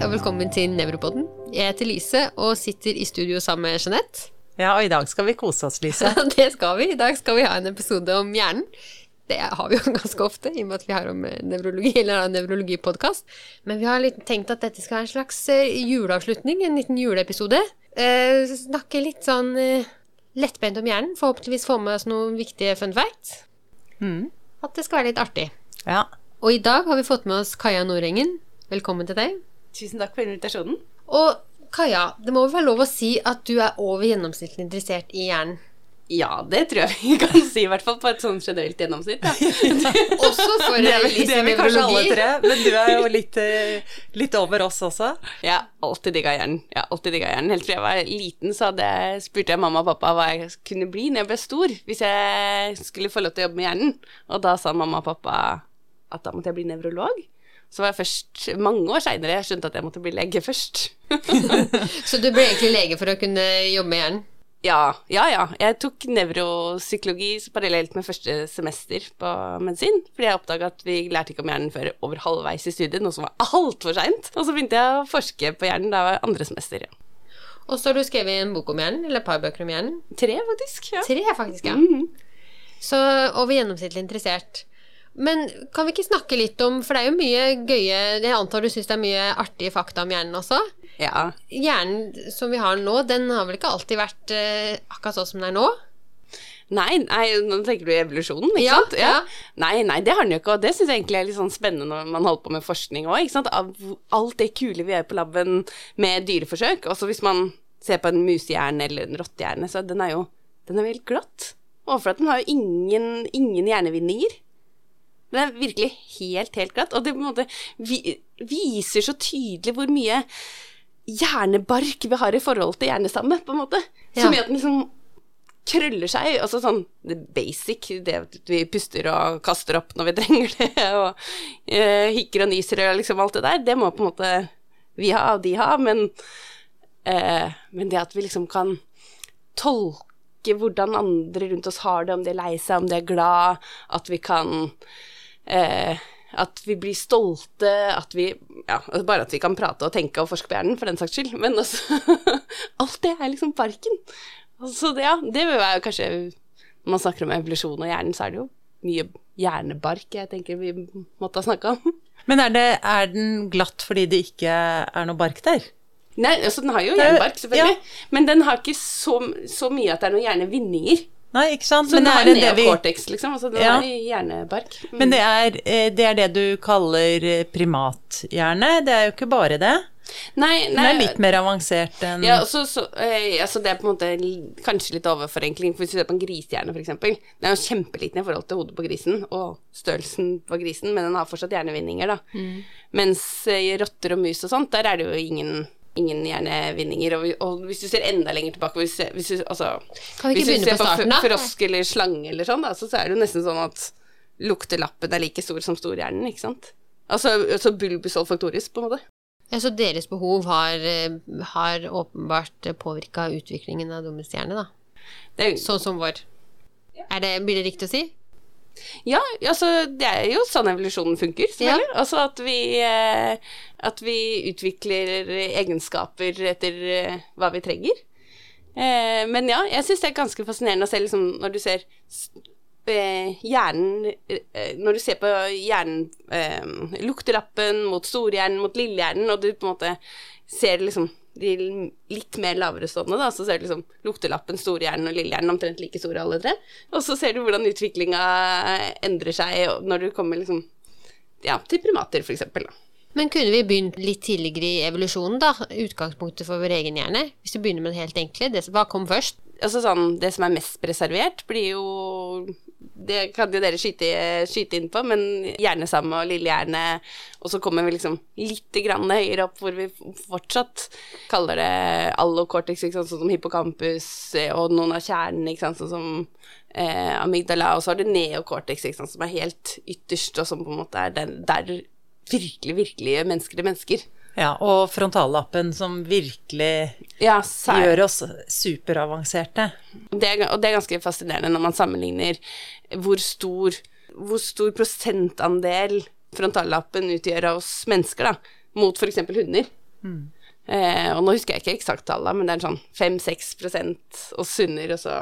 og velkommen til Nevropodden. Jeg heter Lise og sitter i studio sammen med Jeanette. Ja, og i dag skal vi kose oss, Lise. det skal vi. I dag skal vi ha en episode om hjernen. Det har vi jo ganske ofte, i og med at vi har om nevrologi, eller en nevrologipodkast. Men vi har litt tenkt at dette skal være en slags eh, juleavslutning, en liten juleepisode. Eh, snakke litt sånn eh, lettbent om hjernen. Forhåpentligvis få med oss noen viktige fun facts. Mm. At det skal være litt artig. Ja. Og i dag har vi fått med oss Kaja Nordengen. Velkommen til deg. Tusen takk for invitasjonen. Og Kaja, det må vel være lov å si at du er over gjennomsnittlig interessert i hjernen? Ja, det tror jeg vi kan si, i hvert fall på et sånn generelt gjennomsnitt. Ja. Også for Det er, Elise det er vi kanskje alle tre, men du er jo litt, eh, litt over oss også. Jeg har alltid digga hjernen. Jeg har alltid digga hjernen. Helt fra jeg var liten, så hadde jeg, spurte jeg mamma og pappa hva jeg kunne bli når jeg ble stor, hvis jeg skulle få lov til å jobbe med hjernen. Og da sa mamma og pappa at da måtte jeg bli nevrolog. Så var jeg først mange år seinere jeg skjønte at jeg måtte bli lege først. Så du ble egentlig lege for å kunne jobbe med hjernen? Ja, ja, ja. Jeg tok nevropsykologi parallelt med første semester på medisin, fordi jeg oppdaga at vi lærte ikke om hjernen før over halvveis i studiet, noe som var altfor seint. Og så begynte jeg å forske på hjernen da jeg var andre semester. Ja. Og så har du skrevet en bok om hjernen, eller et par bøker om hjernen. Tre, faktisk. Ja. Tre, faktisk, ja. Mhm. Så over gjennomsnittlig interessert. Men kan vi ikke snakke litt om, for det er jo mye gøye Jeg antar du syns det er mye artige fakta om hjernen også? ja. Hjernen som vi har nå, den har vel ikke alltid vært eh, akkurat sånn som den er nå? Nei, nei, nå tenker du evolusjonen, ikke Ja, sant? ja. Nei, nei, det har den jo ikke, og det syns jeg egentlig er litt sånn spennende når man holder på med forskning òg, ikke sant. Av alt det kule vi gjør på laben med dyreforsøk, også hvis man ser på en musehjerne eller en rottehjerne, så den er jo den er helt glatt. Overflaten har jo ingen, ingen hjernevinninger. Den er virkelig helt, helt glatt, og det på en måte vi, viser så tydelig hvor mye hjernebark vi har i forhold til hjernestamme, på en måte. Ja. Så mye at den liksom krøller seg, altså sånn det basic, det at vi puster og kaster opp når vi trenger det, og uh, hikker og nyser og liksom alt det der, det må på en måte vi ha og de ha, men, uh, men det at vi liksom kan tolke hvordan andre rundt oss har det, om de er lei seg, om de er glad, at vi kan eh, at vi blir stolte, at vi Ja, bare at vi kan prate og tenke og forske på hjernen, for den saks skyld. Men også Alt det er liksom barken. Så det, ja, det vil være kanskje Når man snakker om evolusjon og hjernen, så er det jo mye hjernebark jeg tenker vi måtte ha snakka om. Men er, det, er den glatt fordi det ikke er noe bark der? Nei, altså den har jo er- hjernebark, selvfølgelig, men den har ikke så, så mye at det er noen hjernevinninger. Nei, ikke sant? Så Men den er det det vi liksom. Altså den Ja. er hjernebark. Mm. Men det er, eh, det er det du kaller eh, primathjerne? Det er jo ikke bare det? nei, nei. Den er litt mer avansert enn Ja, så, så, eh, altså det er på en måte kanskje litt overforenkling. For hvis du ser på en grisehjerne, f.eks. Den er jo kjempeliten i forhold til hodet på grisen og størrelsen på grisen, men den har fortsatt hjernevinninger, da. Mens eh, i rotter og mus og sånt, der er det jo ingen, ingen hjernevinninger. Og, og hvis du ser enda lenger tilbake hvis, hvis du, altså, Kan vi ikke begynne på starten, da? frosk eller slange eller sånn, da, så, så er det jo nesten sånn at luktelappen er like stor som storhjernen, ikke sant. Altså, altså bulbus olfaktoris, på en måte. Ja, Så deres behov har, har åpenbart påvirka utviklingen av dummestjerne, da? Det er, Sånn som vår. Er det, blir det riktig å si? Ja, altså det er jo sånn evolusjonen funker, selvfølgelig. Altså at vi, eh, at vi utvikler egenskaper etter eh, hva vi trenger. Eh, men ja, jeg syns det er ganske fascinerende å se liksom når du ser hjernen Når du ser på hjernen Luktelappen mot storhjernen mot lillehjernen, og du på en måte ser liksom de litt mer lavere stående, da, så ser du liksom luktelappen, storhjernen og lillehjernen omtrent like store alle tre. Og så ser du hvordan utviklinga endrer seg når du kommer liksom ja, til primater, for eksempel. Da. Men kunne vi begynt litt tidligere i evolusjonen, da? Utgangspunktet for vår egen hjerne? Hvis du begynner med det helt enkle. Det, hva kom først? Altså sånn, det som er mest preservert, blir jo Det kan jo dere skyte, skyte inn på, men hjernestamme og lillehjerne Og så kommer vi liksom litt grann høyere opp, hvor vi fortsatt kaller det allocortex, sånn som hippocampus, eh, og noen av kjernene, sånn som eh, amygdala, og så har du neocortex, som er helt ytterst, og som på en måte er den der virkelig, virkelig mennesker til mennesker. Ja, og frontallappen som virkelig Ja, gjør oss superavanserte. Det er, og det er ganske fascinerende når man sammenligner hvor stor, hvor stor prosentandel frontallappen utgjør av oss mennesker, da, mot f.eks. hunder. Eh, og nå husker jeg ikke eksakt tallet, men det er sånn 5-6 hos hunder, og så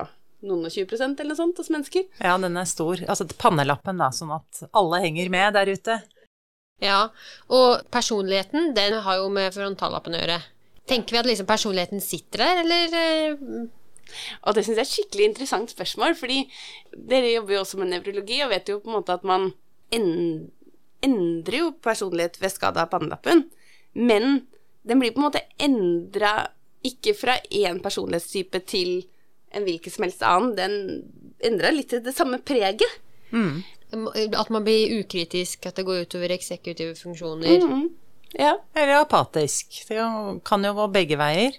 noen og 20% eller noe sånt hos mennesker. Ja, den er stor. Altså pannelappen, da, sånn at alle henger med der ute. Ja, og personligheten, den har jo med frontallappen å gjøre. Tenker vi at liksom personligheten sitter der, eller eh, Og det syns jeg er et skikkelig interessant spørsmål, fordi dere jobber jo også med nevrologi og vet jo på en måte at man endrer jo personlighet ved skade av pannelappen, men den blir på en måte endra ikke fra én personlighetstype til en hvilken som helst annen, den endrer litt til det samme preget. At man blir ukritisk, at det går utover eksekutive funksjoner? Mhm. Ja. Eller apatisk. Det kan- jo gå begge veier.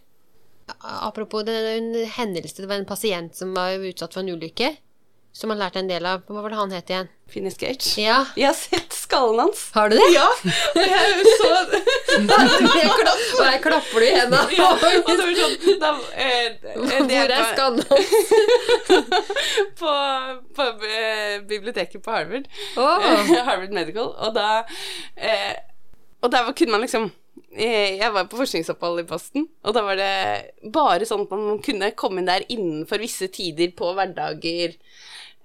Apropos det er en hendelse, det var en pasient som var utsatt for en ulykke, som han lærte en del av. Hva var det han het igjen? Finnish Gage. Ja, Jeg har sett skallen hans. har du det? Ja! Jeg så Og jeg klapper du i hendene. Ja, og det var sånn da, eh, Hvor er skallen skallen? på, på eh, biblioteket på Harvard. Oh. Eh, Harvard Medical. Og da eh, Og der kunne man liksom eh, Jeg var på forskningsopphold i Boston, og da var det bare sånn at man kunne komme inn der innenfor visse tider på hverdager.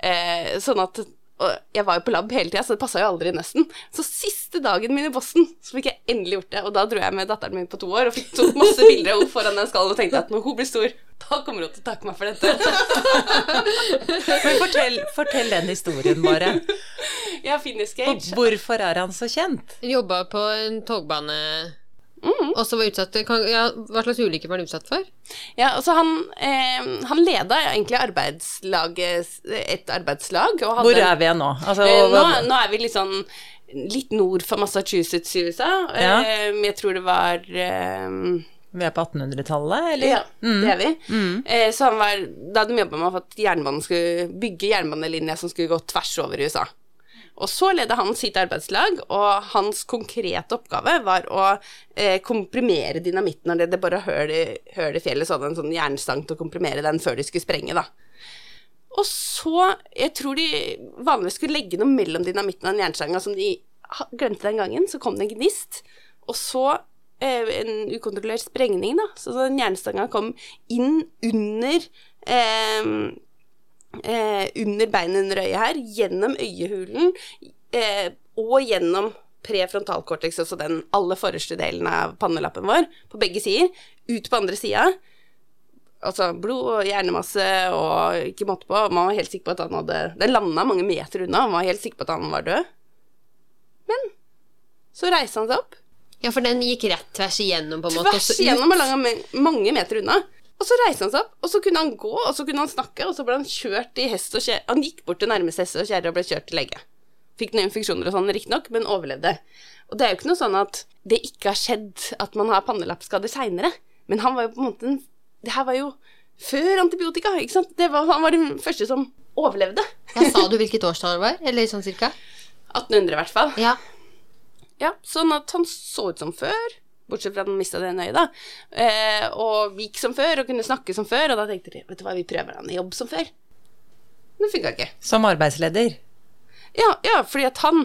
Eh, sånn at og jeg var jo på lab hele tida, så det passa jo aldri nesten. Så siste dagen min i Boston, så fikk jeg endelig gjort det. Og da dro jeg med datteren min på to år og fikk tok masse bilder av henne foran den skallen og tenkte at når hun blir stor, da kommer hun til å takke meg for dette. Men fortell, fortell den historien bare. Ja, Finnish Gage. hvorfor er han så kjent? Jobba på en togbane, Mm. og så var utsatt kan, ja, Hva slags ulykker var han utsatt for? Ja, altså han, eh, han leda egentlig arbeidslaget, et arbeidslag. Og hadde, Hvor er vi nå? Altså, Eh, nå, nå er vi litt sånn litt nord for Massachusetts i USA. Ja. Eh, jeg tror det var eh, vi er på 1800-tallet, eller? Ja, det er vi. Eh, så han var, da de jobba med at jernbanen skulle bygge jernbanelinja som skulle gå tvers over i USA. Og så ledet han sitt arbeidslag, og hans konkrete oppgave var å eh, komprimere dynamitten. Når det, bare høl i, fjellet, så hadde en sånn jernstang til å komprimere den før de skulle sprenge, da. Og så, jeg tror de vanligvis skulle legge noe mellom dynamitten og den jernstanga som de glemte den gangen, så kom det en gnist, og så eh, en ukontrollert sprengning, da, så den jernstanga kom inn under eh, eh, under beinet under øyet her, gjennom øyehulen eh, og gjennom prefrontalkortex, altså den aller forreste delen av pannelappen vår, på begge sider, ut på andre sida. Altså blod og hjernemasse og ikke måte på. Man var helt sikker på at han hadde Den landa mange meter unna, man var helt sikker på at han var død. Men så reiste han seg opp, Ja, for den gikk rett tvers igjennom, på en måte. tvers igjennom og mange meter unna. Og så reiste han seg opp, og så kunne han gå, og så kunne han snakke, og så ble han kjørt i hest og kjerre. Han gikk bort til nærmeste hest og kjerre og ble kjørt til lege. Fikk noen infeksjoner og sånn, riktignok, men overlevde. Og det er jo ikke noe sånn at det ikke har skjedd at man har pannelappskader seinere. Men han var jo på en måte Det her var jo før antibiotika, ikke sant? Det var, han var den første som overlevde. Ja, sa du hvilket årstall det var? Eller sånn cirka? 1800 i hvert fall. Ja. Ja, sånn at han så ut som før, bortsett fra at han mista det ene øyet, da. Eh, og gikk som før og kunne snakke som før, og da tenkte de vet du hva, vi prøver han i jobb som før. Men det funka ikke. Som arbeidsleder. Ja, ja, fordi at han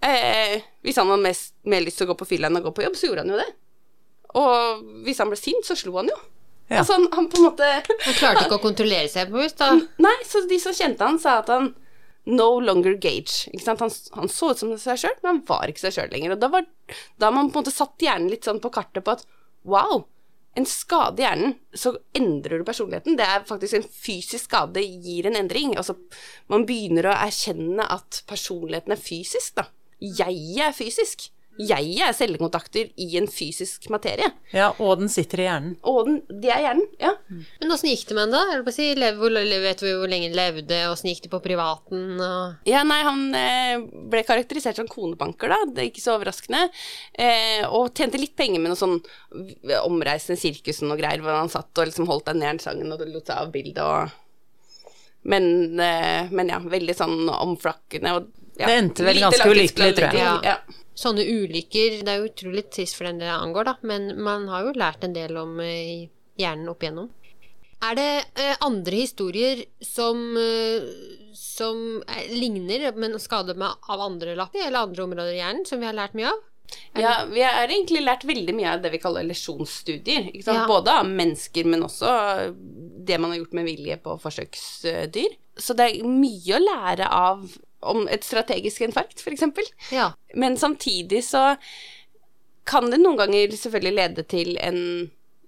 eh, Hvis han hadde mest, mer lyst til å gå på fylla enn å gå på jobb, så gjorde han jo det. Og hvis han ble sint, så slo han jo. Ja. Altså han, han på en måte Han klarte ikke å kontrollere seg på hus, da. Nei, så de som kjente han, sa at han no longer sant? Han, han så ut som seg sjøl, men han var ikke seg sjøl lenger. Og da har man på en måte satt hjernen litt sånn på kartet på at wow, en skade i hjernen, så endrer du personligheten. Det er faktisk en fysisk skade gir en endring. Altså, man begynner å erkjenne at personligheten er fysisk, da. Jeg er fysisk. Jeg er cellekontakter i en fysisk materie. Ja, og den sitter i hjernen. Og den, det er hjernen, ja. Men åssen gikk det med han da? Jeg si, lev- hvor, vet du hvor lenge han levde, åssen gikk det på privaten? Og... Ja, nei, han eh, ble karakterisert som konebanker, da. Det er ikke så overraskende. Eh, og tjente litt penger med noe sånn omreisende sirkus og noe greier, hvor han satt og liksom holdt den jernsangen og lot seg av bildet og men, eh, men ja, veldig sånn omflakkende og ja, Det endte vel ganske ulykkelig, tror jeg. Ja. Ja. Sånne ulykker, det er jo utrolig trist for den det angår, da, men man har jo lært en del om eh, hjernen opp igjennom. Er det eh, andre historier som, eh, som ligner, men skader meg av andre lapper eller andre områder i hjernen, som vi har lært mye av? Ja, vi har egentlig lært veldig mye av det vi kaller lesjonsstudier. Ja. Både av mennesker, men også det man har gjort med vilje på forsøksdyr. Så det er mye å lære av om et strategisk infarkt, f.eks. Ja. Men samtidig så kan det noen ganger selvfølgelig lede til en,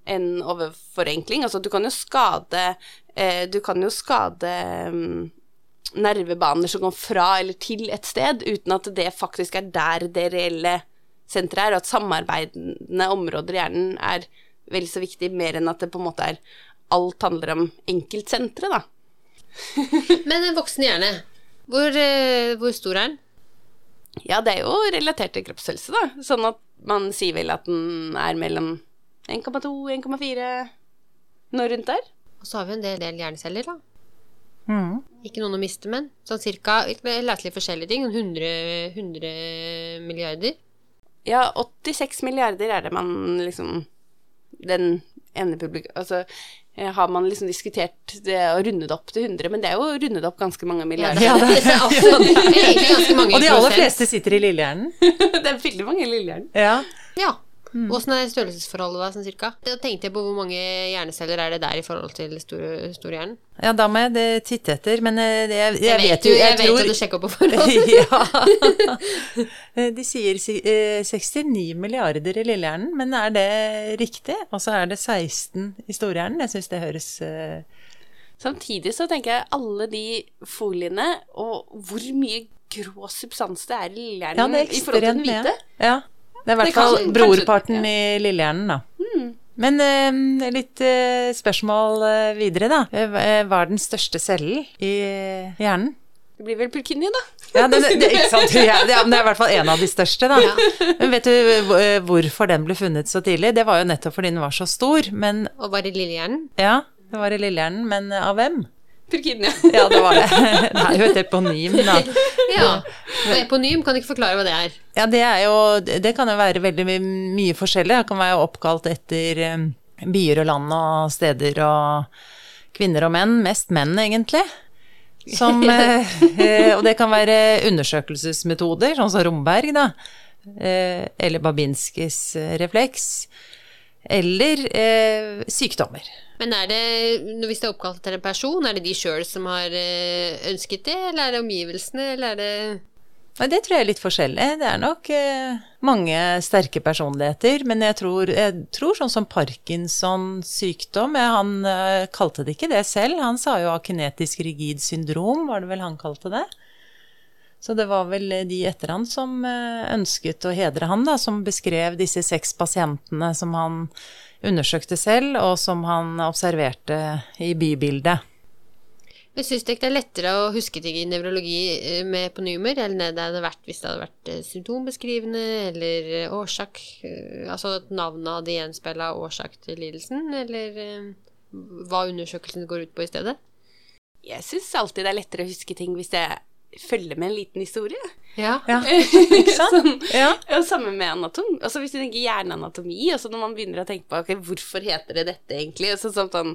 en overforenkling. Altså, du kan jo skade eh, Du kan jo skade um, nervebaner som går fra eller til et sted, uten at det faktisk er der det reelle senteret er, og at samarbeidende områder i hjernen er vel så viktig, mer enn at det på en måte er Alt handler om enkeltsentre, da. Men en voksen hjerne, hvor, eh, hvor stor er den? Ja, det er jo relatert til kroppshelse, da. Sånn at man sier vel at den er mellom 1,2 1,4 Noe rundt der. Og så har vi en del, del hjerneceller, da. Mm. Ikke noen å miste, men sånn cirka Jeg leste litt forskjellige ting. 100, 100 milliarder. Ja, 86 milliarder er det man liksom Den ene publikum Altså har man liksom diskutert det og rundet opp til 100, men det er jo rundet opp ganske mange milliarder. Ja, det er det egentlig ganske mange Og de aller prosent. fleste sitter i lillehjernen. det er veldig mange lillehjernen. Ja. Ja. Åssen er størrelsesforholdet da, sånn cirka? Da tenkte jeg på hvor mange hjerneceller er det der i forhold til store, storhjernen. ja, da må jeg det titte etter, men eh, det, jeg, jeg, Jeg, vet jo Jeg, jeg, tror... vet at du sjekker opp på forhånd. ja. De sier eh, 69 milliarder i lillehjernen, men er det riktig? Og så er det 16 i storhjernen. Jeg syns det høres eh, Samtidig så tenker jeg alle de foliene, og hvor mye grå substans det er i lillehjernen det er i forhold til den ekstremt hvite. mye. Ja. Det er i hvert fall kanskje- brorparten ja. i lillehjernen, da. Men eh, litt eh, spørsmål eh, videre, da. Eh, hva- eh, er den største cellen i hjernen? Det blir vel Purkinje, da. Ja, det, det, ikke sant? Ja, det, er- i hvert fall en av de største, da. Men vet du eh, hvorfor den ble funnet så tidlig? Det var jo nettopp fordi den var så stor. Men Og bare lillehjernen. ja, det var i lillehjernen. Men av hvem? Purkinje. Ja, det var det. Det er jo et eponym, da. Ja. Og eponym, kan du ikke forklare hva det er? Ja, det er jo Det kan jo være veldig mye forskjellig. Det kan være oppkalt etter eh, byer og land og steder og kvinner og menn. Mest menn, egentlig. Som, eh, eh, og det kan være undersøkelsesmetoder, sånn som Romberg, da. Eh, eller Babinskis refleks. Eller eh, sykdommer. Men er det, hvis det er oppkalt etter en person, er det de sjøl som har eh, ønsket det, eller er det omgivelsene, eller er det det tror jeg er litt forskjellig. Det er nok eh, mange sterke personligheter, men jeg tror, jeg tror sånn som Parkinsons sykdom Han eh, kalte det ikke det selv, han sa jo akinetisk rigid syndrom, var det vel han kalte det? Så det var vel de etter han som eh, ønsket å hedre han, da, som beskrev disse seks pasientene som han undersøkte selv, og som han observerte i bybildet. Men syns det er lettere å huske ting i nevrologi eh, med eponymer enn det hadde vært hvis det hadde vært eh, symptombeskrivende eller årsak Altså at navnet hadde gjenspeila årsak til lidelsen, eller hva undersøkelsen går ut på i stedet? Jeg syns alltid det er lettere å huske ting hvis jeg følger med en liten historie. Ja. Ja, ikke sant? Sånn. Ja. Og samme med anatom. Altså Hvis du tenker hjerneanatomi, altså når man begynner å tenke på okay, hvorfor heter det dette egentlig, sånn sånn sånn,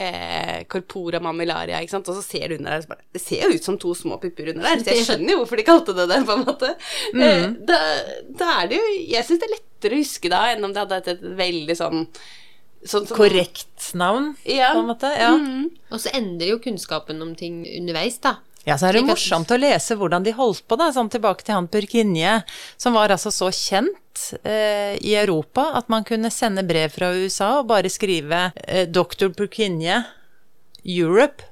eh, corpora mammillaria, ikke sant, og så ser du under der, så bare, det ser jo ut som to små pupper under der, så jeg skjønner jo hvorfor de kalte det det, på en måte. Eh, da, da er det jo Jeg syns det er lettere å huske da enn om det hadde hatt et veldig sånn sånn som- Korrekt navn, Ja. på en måte. Ja. Og så endrer jo kunnskapen om ting underveis, da. Ja, så er det morsomt å lese hvordan de holdt på, da, sånn tilbake til han Purkinje, som var altså så kjent eh, i Europa at man kunne sende brev fra USA og bare skrive eh, 'Dr. Purkinje, Europe'.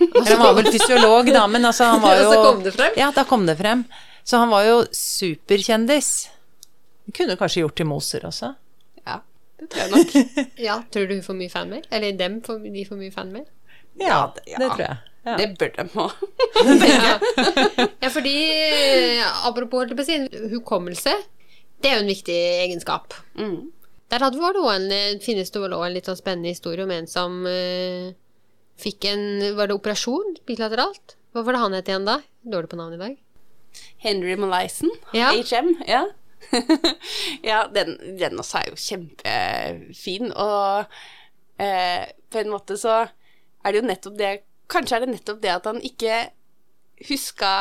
Han var vel fysiolog, da, men altså han var jo så kom det frem? Ja, da kom det frem. Så han var jo superkjendis. Vi kunne kanskje gjort til Moser også. Ja, det tror jeg nok. Ja, Tror du hun får mye fanmail? Eller dem får, de får mye fanmail? Ja, ja, det tror jeg. Ja. Det bør de ha. Ja, fordi apropos hukommelse, det er jo en viktig egenskap. Mm. Der hadde var det også en, finnes det vel også en litt sånn spennende historie om en som uh, fikk en Var det operasjon bilateralt? Hva var det han het igjen da? Dårlig på navn i dag. Henry Malayson, Ja. HM, ja. ja, den, den også er jo kjempefin, og uh, på en måte så er det jo nettopp det Kanskje er det nettopp det at han ikke huska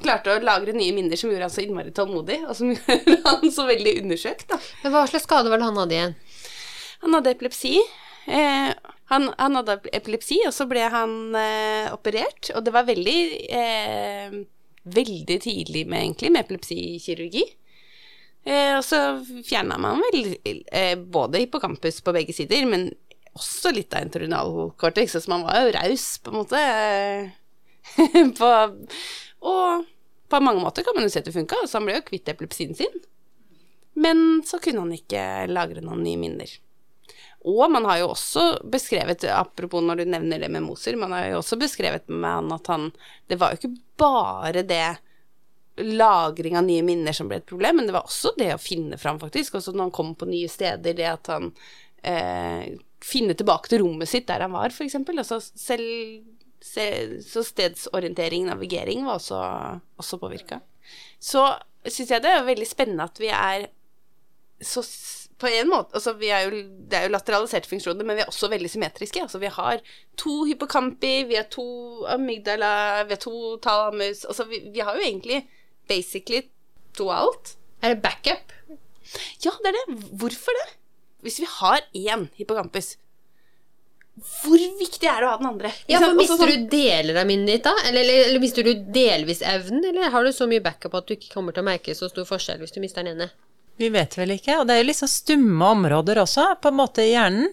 klarte å lagre nye minner som gjorde han så innmari tålmodig, og som gjorde han så veldig undersøkt, da. Men hva slags skade var det han hadde igjen? Han hadde epilepsi. Eh, han, han, hadde epilepsi, og så ble han eh, operert, og det var veldig eh, Veldig tidlig med, egentlig, med epilepsikirurgi. Eh, og så fjerna man vel eh, både hippocampus på begge sider, men også litt av en cortex, så man var jo raus, på en måte. på, og på mange måter kan man jo si at det funka, så han ble jo kvitt epilepsien sin. Men så kunne han ikke lagre noen nye minner. Og man har jo også beskrevet, apropos når du nevner det med Moser, man har jo også beskrevet med han at han Det var jo ikke bare det lagring av nye minner som ble et problem, men det var også det å finne fram, faktisk. Også når han kom på nye steder, det at han eh, Finne tilbake til rommet sitt der han var, f.eks. Altså selv se, Så stedsorientering, navigering, var også, også påvirka. Så syns jeg det er veldig spennende at vi er så på en måte altså er jo, Det er jo lateraliserte funksjoner, men vi er også veldig symmetriske. Altså vi har to hypokampi, vi har to amygdala, vi har to talamus Altså vi, vi har jo egentlig basically to alt. Er det backup? Ja, det er det. Hvorfor det? Hvis vi har én hippocampus, hvor viktig er det å ha den andre? Ja, for Mister sånn, du deler av minnet ditt da? Eller, eller, eller, mister du delvis evnen? Eller har du så mye backup at du ikke kommer til å merke så stor forskjell hvis du mister den ene? Vi vet vel ikke. Og det er jo liksom stumme områder også, på en måte, i hjernen.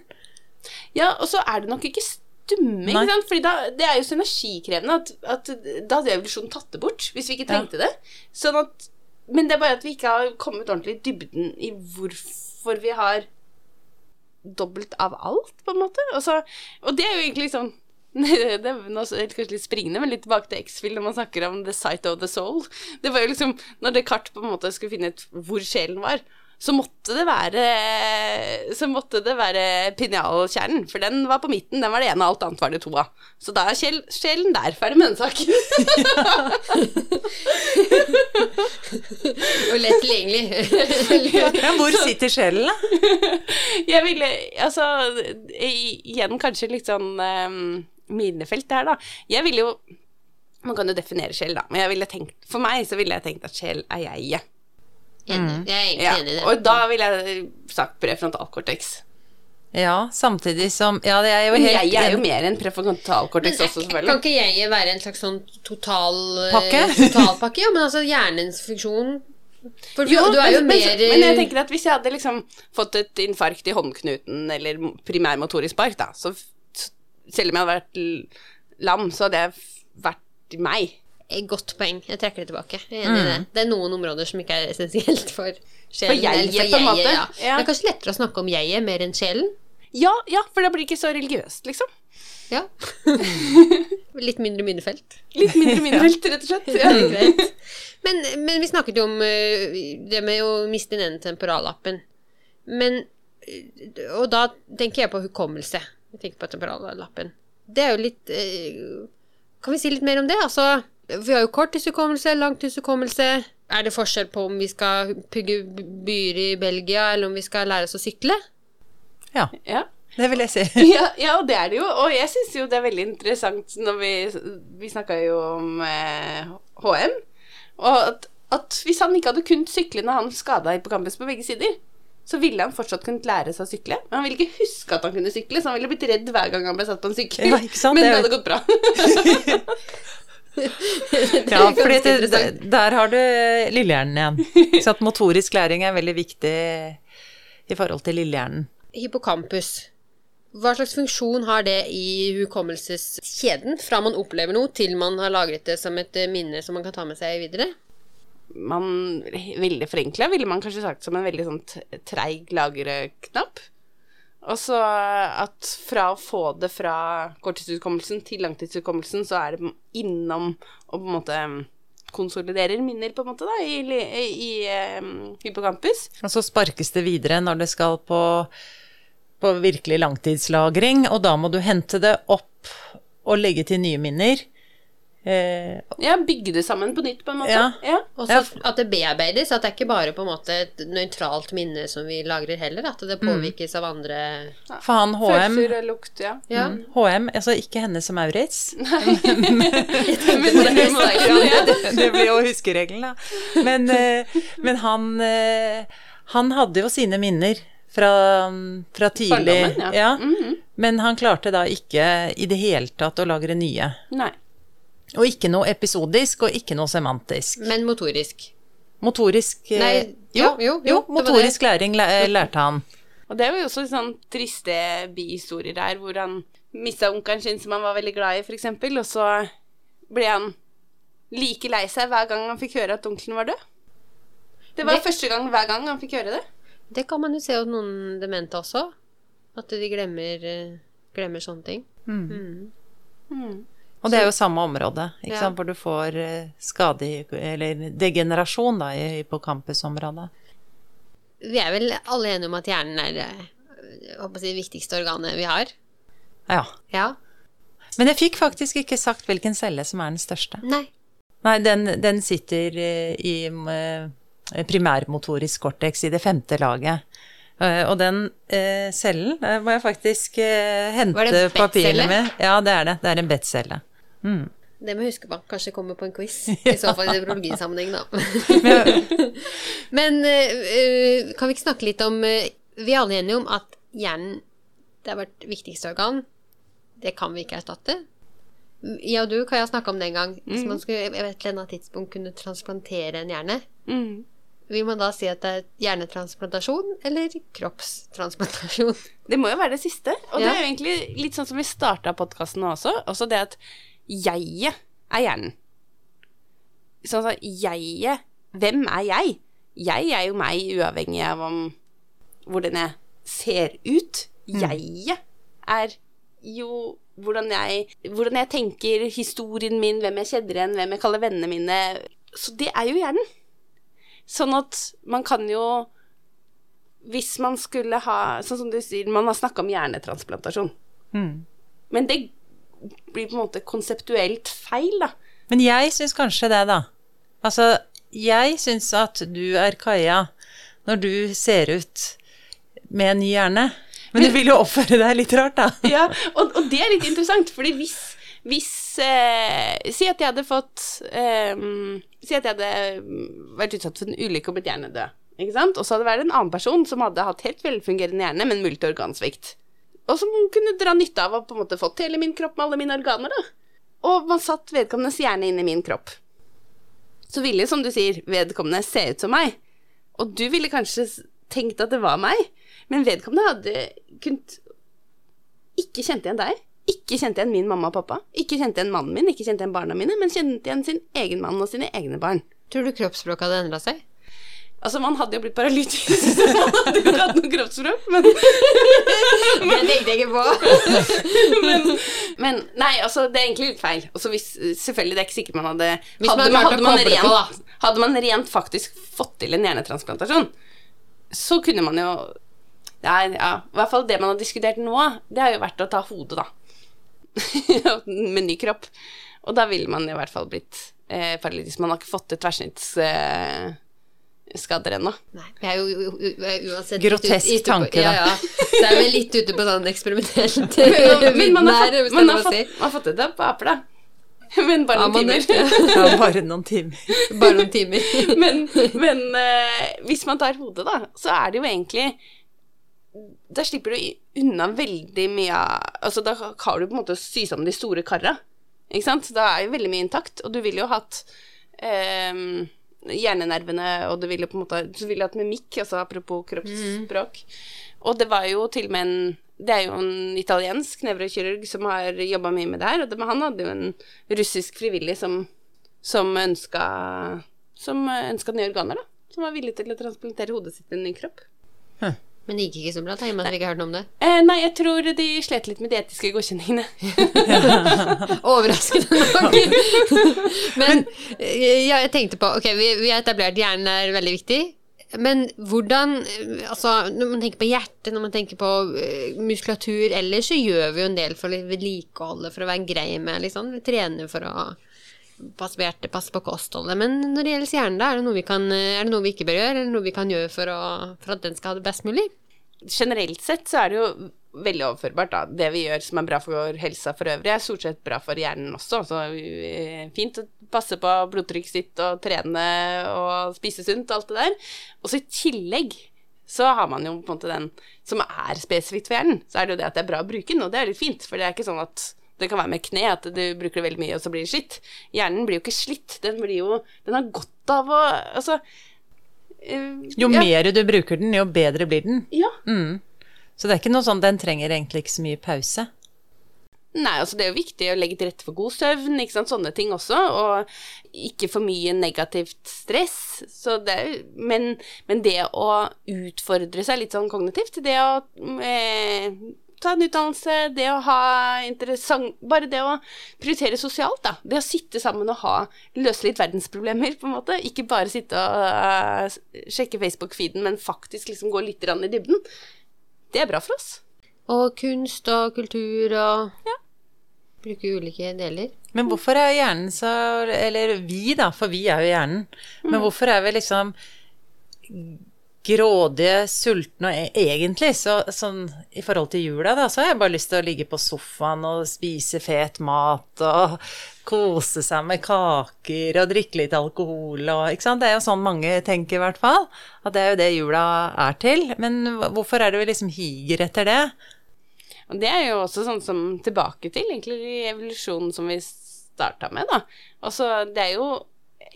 Ja, og så er det nok ikke stumme, ikke sant? Fordi da, det er jo så energikrevende at, at da hadde evolusjonen tatt det bort, hvis vi ikke trengte ja. det. Sånn at Men det er bare at vi ikke har kommet ordentlig i dybden i hvorfor vi har dobbelt av alt, på en måte. Og, så, og det er jo egentlig sånn det er kanskje litt springende, men litt tilbake til X-Fill når man snakker om the sight of the soul. Det var jo liksom Når Descartes på en måte skulle finne ut hvor sjelen var, så måtte det være Så måtte det være pinjalkjernen, for den var på midten. Den var det ene, og alt annet var det to av. Så da er sjel, sjelen der. Ferdig med den saken. og lett tilgjengelig. ja, hvor sitter sjelen, da? Jeg ville Altså, igjen kanskje litt sånn um, minefelt det her, da. Jeg ville jo Man kan jo definere sjel, da, men jeg ville tenkt, for meg så ville jeg tenkt at sjel er jeget. Enig. Jeg er egentlig enig i det. Og da ville jeg sagt prefrontalkortex. Ja, samtidig som Ja, det er jo helt Jeg er jo mer enn prefrontalkortex også, selvfølgelig. Kan ikke jeg være en slags sånn total Pakke? totalpakke? Ja, men altså hjernens funksjon for jo, du er jo men, mer men, men jeg tenker at hvis jeg hadde liksom fått et infarkt i håndknuten eller primærmotorisk spark, da, så selv om jeg hadde vært lam, så hadde jeg vært meg. Godt poeng. Jeg trekker det tilbake. Jeg er enig mm. i det. Det er noen områder som ikke er essensielt for sjelen. For jeget, for jeget, på en måte. Ja. Ja. Det er kanskje lettere å snakke om jeget mer enn sjelen? Ja, ja, for da blir det ikke så religiøst, liksom. Ja. Litt mindre minnefelt. Litt mindre minnefelt, rett og slett. Ja. men, men, vi snakket jo om uh, det med å miste den temporallappen. Men Og da tenker jeg på hukommelse. Jeg tenker på temporallappen. Det er jo litt uh, Kan vi si litt mer om det? Altså vi har jo korttidshukommelse, langtidshukommelse. Er det forskjell på om vi skal pugge byer i Belgia, eller om vi skal lære oss å sykle? Ja. ja. Det vil jeg si. ja, ja, og det er det jo. Og jeg syns jo det er veldig interessant når vi Vi snakka jo om eh, HM, og at, at, hvis han ikke hadde kunnet sykle når han skada på campus på begge sider, så ville han fortsatt kunnet lære seg å sykle. Men han ville ikke huske at han kunne sykle, så han ville blitt redd hver gang han ble satt på en sykkel. Ja, Men det hadde gått bra. ja, for der, der har du lillehjernen igjen. Så at motorisk læring er veldig viktig i forhold til lillehjernen. Hippocampus. Hva slags funksjon har det i hukommelseskjeden fra man opplever noe til man har lagret det som et minne som man kan ta med seg videre? Man, veldig forenkla ville man kanskje sagt som en veldig sånn treig lagreknapp. Og så at fra å få det fra korttidshukommelsen til langtidshukommelsen, så er det innom og på en måte konsoliderer minner, på en måte, da, i, i, i um, hippocampus. Og så sparkes det videre når det skal på, på virkelig langtidslagring, og da må du hente det opp og legge til nye minner. Eh, Ja, bygge det sammen på nytt, på en måte. Ja. ja. Og ja. at det bearbeides, at det er ikke bare på en måte et nøytralt minne som vi lagrer heller, at det påvirkes av andre for han HM Følelser lukt, ja. Ja. HM, altså ikke henne som Maurits. Men men, det, det blir jo huskeregelen, da. Men, eh, men han, eh, han hadde jo sine minner fra, fra tidlig. Barndommen, ja. Mhm. Men han klarte da ikke i det hele tatt å lagre nye. Nei. Og ikke noe episodisk, og ikke noe semantisk. Men motorisk. Motorisk eh, Nei, jo, ja, jo, jo, jo, motorisk læring lærte han. Og det er jo også sånn triste bihistorier der, hvor han mista onkelen sin som han var veldig glad i, eksempel, og så ble han like lei seg hver gang han fikk høre at onkelen var død. Det var Det- første gang hver gang han fikk høre det. Det kan man jo se hos noen demente også. At de glemmer, eh, glemmer sånne ting. Og det er jo samme område, ikke Ja. sant, hvor du får eh, skade eller degenerasjon da, i hippocampusområdet. Vi er vel alle enige om at hjernen er eh, jeg det viktigste organet vi har. Ja. Ja. Men jeg fikk faktisk ikke sagt hvilken celle som er den største. Nei. Nei, den, den sitter eh, i primærmotorisk cortex i det femte laget. Og den cellen må jeg faktisk hente papirene bettcelle? med. Ja, det er det. Det er en bettcelle. Det må jeg huske på. Kanskje komme på en quiz. I så fall i nevrologisammenheng, da. Men eh, kan vi ikke snakke litt om eh, Vi er alle enige om at hjernen det er vårt viktigste organ. Det kan vi ikke erstatte. Jeg og du kan jeg snakke om det en gang. Hvis man skulle jeg vet, et tidspunkt kunne transplantere en hjerne, Mm. vil man da si at det er hjernetransplantasjon eller kroppstransplantasjon? Det må jo være det siste. Og det er jo egentlig litt sånn som vi starta podkasten også. Også det at jeget er hjernen. Sånn at jeget Hvem er jeg? Jeg er jo meg, uavhengig av om hvordan jeg ser ut. Jeget er jo hvordan jeg, hvordan jeg tenker, historien min, hvem jeg kjenner igjen, hvem jeg kaller vennene mine. Så det er jo hjernen. Sånn at man kan jo Hvis man skulle ha Sånn som du sier, man har snakka om hjernetransplantasjon. Men det blir på en måte konseptuelt feil, da. Men jeg syns kanskje det, da. Altså, jeg syns at du er Kaja når du ser ut med en ny hjerne. Men du vil jo oppføre deg litt rart, da. Ja, og, og det er litt interessant, fordi hvis, hvis eh, Si at jeg hadde fått eh, Si at jeg hadde vært utsatt for en ulykke og blitt hjernedød. Ikke sant? Og så hadde det vært en annen person som hadde hatt helt velfungerende hjerne, men multiorgansvikt. Og som kunne dra nytte av å på en måte fått hele min kropp med alle mine organer. da. Og man satt vedkommendes hjerne inn i min kropp. Så ville, som du sier, vedkommende se ut som meg. Og du ville kanskje tenkt at det var meg, men vedkommende hadde kunnet ikke kjente igjen deg. Ikke kjente igjen min mamma og pappa. Ikke kjente igjen mannen min, ikke kjente igjen barna mine, men kjente igjen sin egen mann og sine egne barn. Tror du kroppsspråket hadde endra seg? Altså, man hadde jo blitt paralytisk, hvis man hadde ikke hatt noe kroppsspråk, men, Det tenkte jeg ikke på. men, men Nei, altså, det er egentlig litt feil. Altså, hvis, selvfølgelig, det er ikke sikkert man hadde Hvis man hadde, man, hadde, man rent, på, hadde man rent faktisk fått til en hjernetransplantasjon, så kunne man jo ja, ja, I hvert fall det man har diskutert nå, det har jo vært å ta hodet, da. Med ny kropp. Og da ville man i hvert fall blitt eh, paralytisk. Man har ikke fått til tverrsnitts... eh, skader ennå. Vi er jo uansett Grotesk ut- ute tanke, da. Ja, ja. Så er vi litt ute på sånn eksperimentelt Men man har fått, man det har fått, man har fått det til på aper, da. Men bare noen ja, timer. Ja, bare noen timer. Bare noen timer. men men uh, hvis man tar hodet, da, så er det jo egentlig Da slipper du unna veldig mye av Altså, da har du på en måte å sy sammen de store karra. Ikke sant? Da er jo veldig mye intakt, og du ville jo hatt ehm, hjernenervene, og du ville på en måte Du ville hatt mimikk, altså apropos kroppsspråk. Og det var jo til og med en det er jo en italiensk nevrokirurg som har jobba mye med det her, og det, han hadde jo en russisk frivillig som, som ønska som ønska nye organer, da. Som var villig til å transplantere hodet sitt i en ny kropp. Men det gikk ikke så bra, da, i og med at vi ikke hørte hørt noe om det. Eh, nei, jeg tror de slet litt med de etiske godkjenningene. Overraskende nok. Men eh, ja, jeg tenkte på Ok, vi, vi har etablert hjernen er veldig viktig. Men hvordan eh, Altså, når man tenker på hjertet, når man tenker på eh, muskulatur ellers, så gjør vi jo en del for å vedlikeholde, for å være grei med, liksom. Vi trener for å hjertet, passe på kostholdet. Men når det gjelder hjernen, da, er det noe vi, kan, det noe vi ikke bør gjøre, eller noe vi kan gjøre for, å, for at den skal ha det best mulig? generelt sett så er det jo veldig overførbart, da. Det vi gjør som er bra for helsa for øvrig, er stort sett bra for hjernen også. Så fint å passe på blodtrykket sitt og trene og spise sunt og alt det der. Og så i tillegg så har man jo på en måte den som er spesifikt for hjernen. Så er det jo det at det er bra å bruke den, og det er litt fint. For det er ikke sånn at det kan være med kne, at du bruker det veldig mye, og så blir det slitt. Hjernen blir jo ikke slitt. Den blir jo Den har godt av å Altså øh, Jo ja, mer du bruker den, jo bedre blir den. Ja. Mm. Så det er ikke noe sånn Den trenger egentlig ikke så mye pause. Nei, altså det er jo viktig å legge til rette for god søvn, ikke sant, sånne ting også, og ikke for mye negativt stress, så det men, men det å utfordre seg litt sånn kognitivt, det å eh, ta en utdannelse, det å ha interessant Bare det å prioritere sosialt, da. Det å sitte sammen og ha Løse litt verdensproblemer, på en måte. Ikke bare sitte og uh, sjekke Facebook-feeden, men faktisk liksom gå litt i dybden. Det er bra for oss. Og kunst og kultur og Bruke ulike deler. Men hvorfor er hjernen så Eller vi, da, for vi er jo hjernen. Men hvorfor er vi liksom grådige, sultne og e- egentlig så, sånn i forhold til jula, da, så har jeg bare lyst til å ligge på sofaen og spise fet mat og kose seg med kaker og drikke litt alkohol og Ikke sant. Det er jo sånn mange tenker, i hvert fall. At det er jo det jula er til. Men hvorfor er det vi liksom higer etter det? Og det er jo også sånn som tilbake til egentlig evolusjonen som vi starta med, da. Altså, det er jo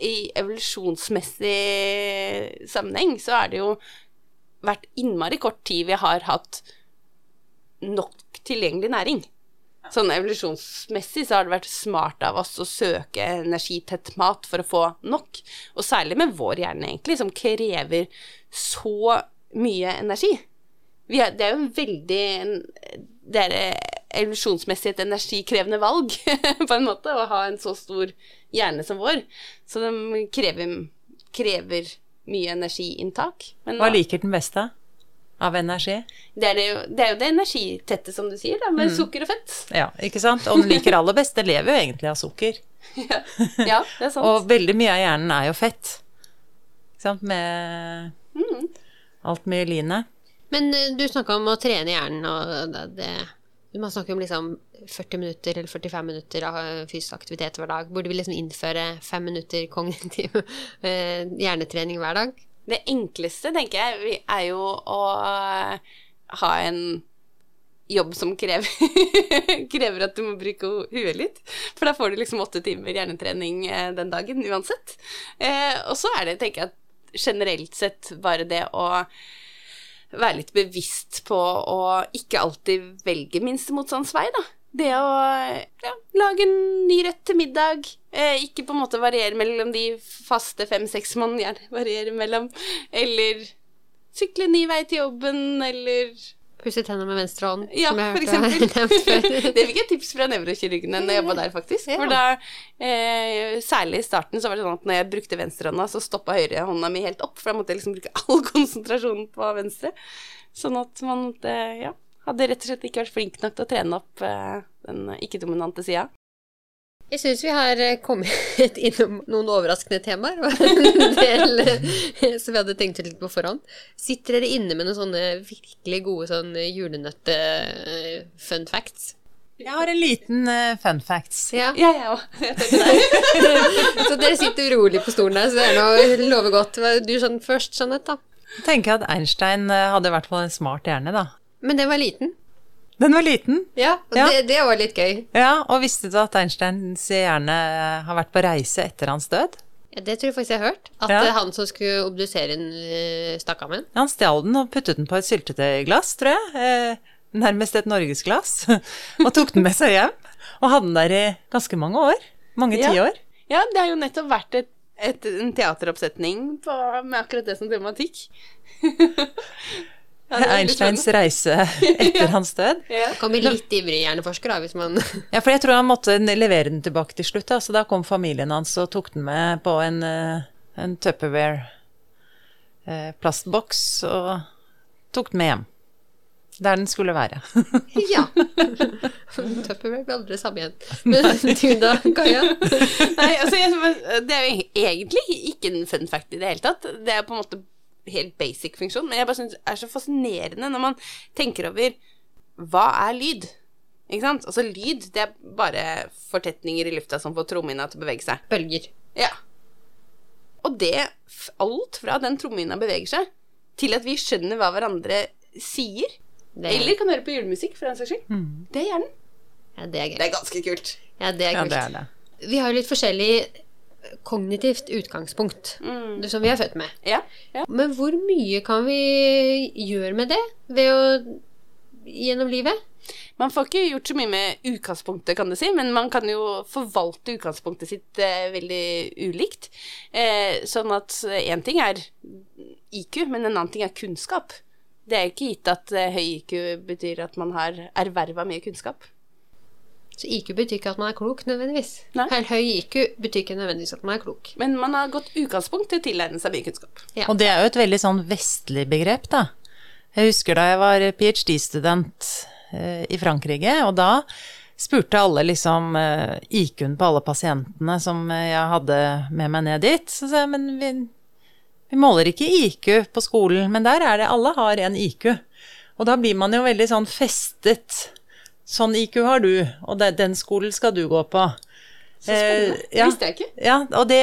i evolusjonsmessig sammenheng så er det jo vært innmari kort tid vi har hatt nok tilgjengelig næring. Sånn evolusjonsmessig så har det vært smart av oss å søke energitett mat for å få nok. Og særlig med vår hjerne, egentlig, som krever så mye energi. Vi er, det er jo en veldig Det er evolusjonsmessig et energikrevende valg, på en måte, å ha en så stor hjerne som vår. Så de krever, krever mye energiinntak. Men Hva liker den beste av energi? det, er det, jo, det er jo det energitette, som du sier, da, med sukker og fett. Ja, ikke sant? Og den liker aller best. Det lever jo egentlig av sukker. ja. ja, det er sant. Og veldig mye av hjernen er jo fett. Ikke sant? Med Mm. alt myelinet. Men eh, du snakka om å trene hjernen, og det, det Man snakker om liksom 40 minutter eller 45 minutter av eh, fysisk aktivitet hver dag. Burde vi liksom innføre fem minutter kognitiv eh, hjernetrening hver dag? Det enkleste, tenker jeg, er jo å eh, ha en jobb som krever, krever at du må bruke huet litt. For da får du liksom åtte timer hjernetrening den dagen uansett. Og så er det, tenker jeg, generelt sett bare det å være litt bevisst på å ikke alltid velge minste motstands vei, da. Det å ja, lage en ny rett til middag, eh, ikke på en måte variere mellom de faste fem-seks man gjerne varierer mellom, eller sykle ny vei til jobben, eller Pusse tenna med venstre hånd, Ja, som jeg hørte nevnt før. det fikk jeg tips fra nevrokirurgene når jeg var der, faktisk. Ja. For da, eh, særlig i starten, så var det sånn at når jeg brukte venstrehånda, så stoppa høyrehånda mi helt opp, for da måtte jeg liksom bruke all konsentrasjonen på venstre. Sånn at man eh, ja, hadde rett og slett ikke vært flink nok til å trene opp eh, den ikke-dominante sida. Jeg syns vi har eh, kommet innom noen overraskende temaer, og en del eh, som vi hadde tenkt litt på forhånd. Sitter dere inne med noen sånne virkelig gode sånn julenøtte-fun facts? Jeg har en liten eh, fun facts. Ja. Ja, jeg òg. Så dere sitter urolig på stolen der, så det er noe lover godt. Du sånn først, Jeanette, da. Jeg tenker at Einstein eh, hadde i hvert fall en smart hjerne, da. Men den var liten. Den var liten. Ja, og Ja. Det, det var litt gøy. Ja, og visste du at Einsteins hjerne eh, har vært på reise etter hans død? Ja, det tror jeg faktisk jeg har hørt. At Ja. eh, han som skulle obdusere den, eh, stakk av med den. Han stjal den og puttet den på et syltetøyglass, tror jeg. Nærmest et norgesglass. og tok den med seg hjem. Og hadde den der i ganske mange år. Mange Ja. tiår. Ja, det har jo nettopp vært et, et, en teateroppsetning på, med akkurat det som tematikk. Einsteins reise etter hans død. Ja. Kan bli litt ivrig hjerneforsker, da, hvis man Ja, for jeg tror han måtte levere den tilbake til slutt, da. Så da kom familien hans og tok den med på en, eh, en Tupperware eh, og tok den med hjem. Der den skulle være. Ja. Tupperware blir aldri samme igjen. Men du da, Kaja? Nei, altså, jeg, det er jo egentlig ikke en fun fact i det hele tatt. Det er på en måte helt basic funksjon, men jeg bare syns det er så fascinerende når man tenker over hva er lyd? Ikke sant? Altså, lyd, det er bare fortetninger i lufta som får trommehinna til å bevege seg. Bølger. Ja. Og det Alt fra den trommehinna beveger seg, til at vi skjønner hva hverandre sier, Det, eller kan høre på julemusikk, for den saks skyld, det er hjernen. ja, det er gøy. Det er ganske kult. Ja, det er Ja, det er det. Vi har jo litt forskjellig kognitivt utgangspunkt, Mm. som vi er født med. Ja. ja. Men hvor mye kan vi gjøre med det ved å gjennom livet? Man får ikke gjort så mye med utgangspunktet, kan du si, men man kan jo forvalte utgangspunktet sitt eh, veldig ulikt. Eh, sånn at én ting er IQ, men en annen ting er kunnskap. Det er ikke gitt at eh, høy IQ betyr at man har erverva mye kunnskap. Så IQ betyr ikke at man er klok, nødvendigvis. Nei. Helt høy IQ betyr ikke nødvendigvis at man er klok. Men man har godt utgangspunkt til å tilegne seg mye kunnskap. Ja. Og det er jo et veldig sånn vestlig begrep, da. Jeg husker da jeg var ph.d.-student eh, i Frankrike, og da spurte alle liksom eh, IQ-en på alle pasientene som jeg hadde med meg ned dit. Så sa jeg, men vi, vi måler ikke IQ på skolen, men der er det alle har en IQ. Og da blir man jo veldig sånn festet. Sånn IQ har du, og det, den skolen skal du gå på. Så spennende. Eh, ja. Visste jeg ikke. Ja, og det,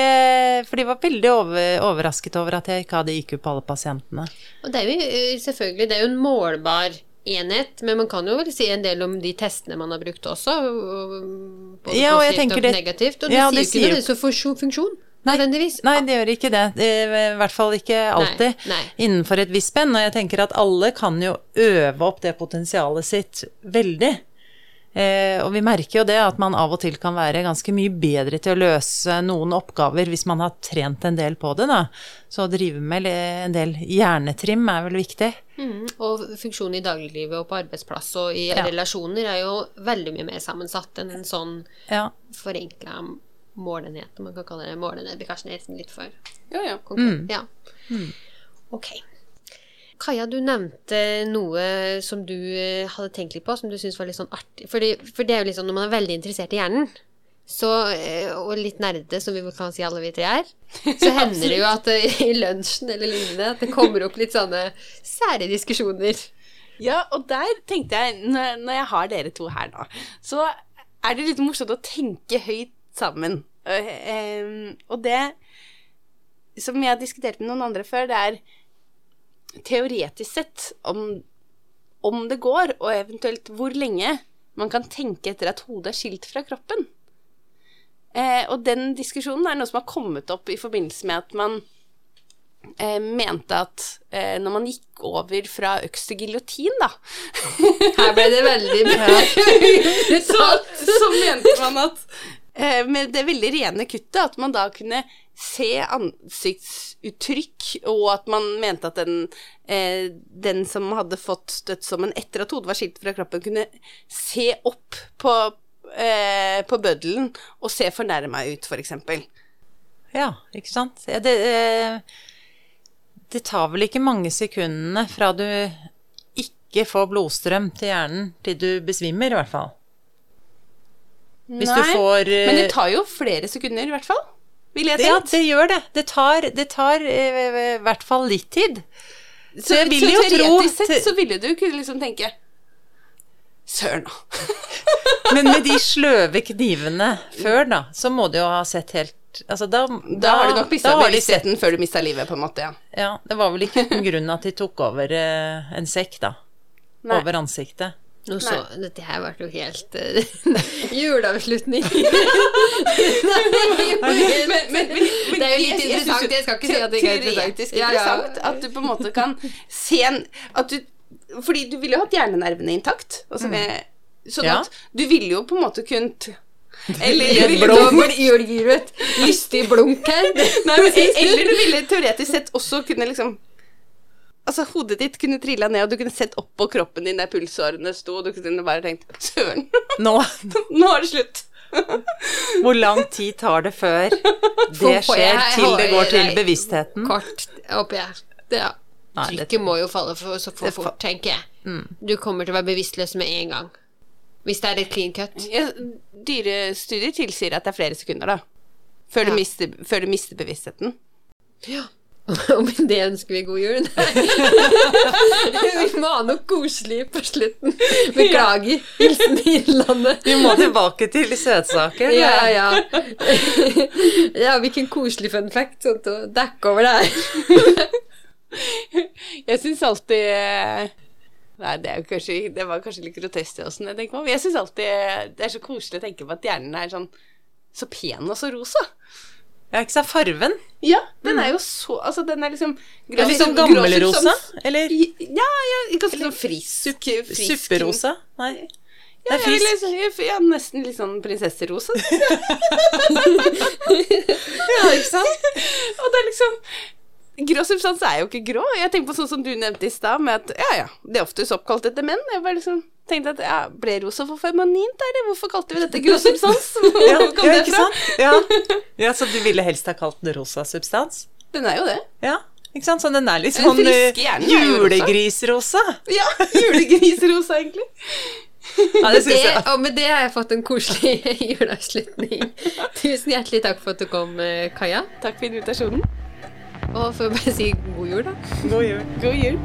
for de var veldig over, overrasket over at jeg ikke hadde IQ på alle pasientene. Og det er jo eh, selvfølgelig det er jo en målbar enhet, men man kan jo vel si en del om de testene man har brukt også. Både Ja, og jeg tenker og det- negativt. Og det Ja, sier det jo ikke sier jo- nødvendigvis funksjon, funksjon nødvendigvis. Nei, det gjør ikke det. I hvert fall ikke alltid. nei. Innenfor et visst spenn. Og jeg tenker at alle kan jo øve opp det potensialet sitt veldig. Eh, og vi merker jo det at man av og til kan være ganske mye bedre til å løse noen oppgaver hvis man har trent en del på det, da. Så å drive med en del hjernetrim er vel viktig. Mm, og funksjon i dagliglivet og på arbeidsplass og i Ja. relasjoner er jo veldig mye mer sammensatt enn en sånn Ja. forenkla målenhet, om man kan kalle det målenhet. Det blir kanskje nesten litt for Ja, ja. konkret. Ja. Ok. Kaja, du nevnte noe som du eh, hadde tenkt litt på, som du syntes var litt sånn artig. Fordi, for det er jo litt sånn når man er veldig interessert i hjernen, så, eh, og litt nerdete, som vi kan si alle vi tre er, så hender det jo at eh, i lunsjen eller lignende at det kommer opp litt sånne sære diskusjoner. Ja, og der tenkte jeg, når, jeg har dere to her nå, så er det litt morsomt å tenke høyt sammen. Og det som jeg har diskutert med noen andre før, det er teoretisk sett om, om det går, og eventuelt hvor lenge man kan tenke etter at hodet er skilt fra kroppen. Eh, og den diskusjonen er noe som har kommet opp i forbindelse med at man eh, mente at eh, når man gikk over fra øks til giljotin, da, Her ble det veldig bra. så, så mente man at med det veldig rene kuttet, at man da kunne se ansiktsuttrykk, og at man mente at den, eh, den som hadde fått dødsdommen etter at hodet var skilt fra kroppen, kunne se opp på, eh, på bøddelen og se fornærma ut, f.eks. Ja, ikke sant. Ja, det, eh, det tar vel ikke mange sekundene fra du ikke får blodstrøm til hjernen til du besvimer, i hvert fall. Hvis du får uh, Men det tar jo flere sekunder, i hvert fall. Vil jeg Ja, det gjør det. Det tar, det tar uh, i hvert fall litt tid. så, jeg vil så jo tro sett så ville du kunne liksom tenke Søren, da. Men med de sløve knivene før, da, så må du jo ha sett helt Altså, da, Da, har du nok mista da har de bevisstheten før du mista livet, på en måte, ja. Ja, det var vel ikke uten grunn at de tok over eh, en sekk, da. Nei. Over ansiktet. Nå så, dette her ble jo helt uh, juleavslutning. Men, men, men, men Det er jo litt jeg- interessant, jeg skal ikke si at det ikke er interessant. Ja, ja. interessant at du på en måte kan se en at du, Fordi du ville jo hatt hjernenervene intakt. Altså med, sånn at du ville jo på en måte kunnet Eller I du et ville, blunk et lystig blunk her. nei, men, eller du ville teoretisk sett også kunne liksom Altså, hodet ditt kunne trilla ned, og du kunne sett opp på kroppen din der pulsårene sto, og du kunne bare tenkt Søren, Nå, nå er det slutt. hvor lang tid tar det før det skjer, til det går til bevisstheten? Kort oppi her. Ja. Trykket må jo falle for, så for fort, tenker jeg. Du kommer til å være bevisstløs med en gang. Hvis det er et clean cut. Ja, dyrestudier tilsier at det er flere sekunder, da. Før, Ja. du, mister, før du mister bevisstheten. Ja. Og med det ønsker vi god jul. vi må ha noe koselig på slutten. Beklager. Hilsen Innlandet. Vi må tilbake til søtsaker. Ja, ja. ja, hvilken koselig fun fact. Sånn å dekke over det her. Jeg syns alltid Nei, det, kanskje, det var kanskje litt grotesk, det jeg tenker meg Men Jeg syns alltid det er så koselig å tenke på at hjernen er sånn så pen og så rosa. Ja, ikke sant. Farven. Ja, den er jo så Altså, den er liksom Er det sånn gammelrosa? Eller Ja, ja, ganske sånn frisk. supperosa? Nei. Ja, Det er jeg frisk. liksom- jeg- ja, nesten litt sånn prinsesserosa. Ja, ikke sant? Og det er liksom Grå substans er jo ikke grå. Jeg tenker på sånn som du nevnte i stad, med at ja, ja, det er oftest oppkalt etter menn. Jeg bare liksom tenkte at ja, ble rosa for feminint, eller hvorfor kalte vi dette grå substans? Hvor Ja, kom ja, det fra? Ja. ja, så du ville helst ha kalt den rosa substans? Den er jo det. Ja, ikke sant? Så den er litt Den sånn eh, julegrisrosa. Ja, julegrisrosa, egentlig. Ja, det Det, og med det har jeg fått en koselig juleavslutning. Tusen hjertelig takk for at du kom, eh, Kaja. Takk for invitasjonen. Og får bare si god jul, da. God jul. God jul.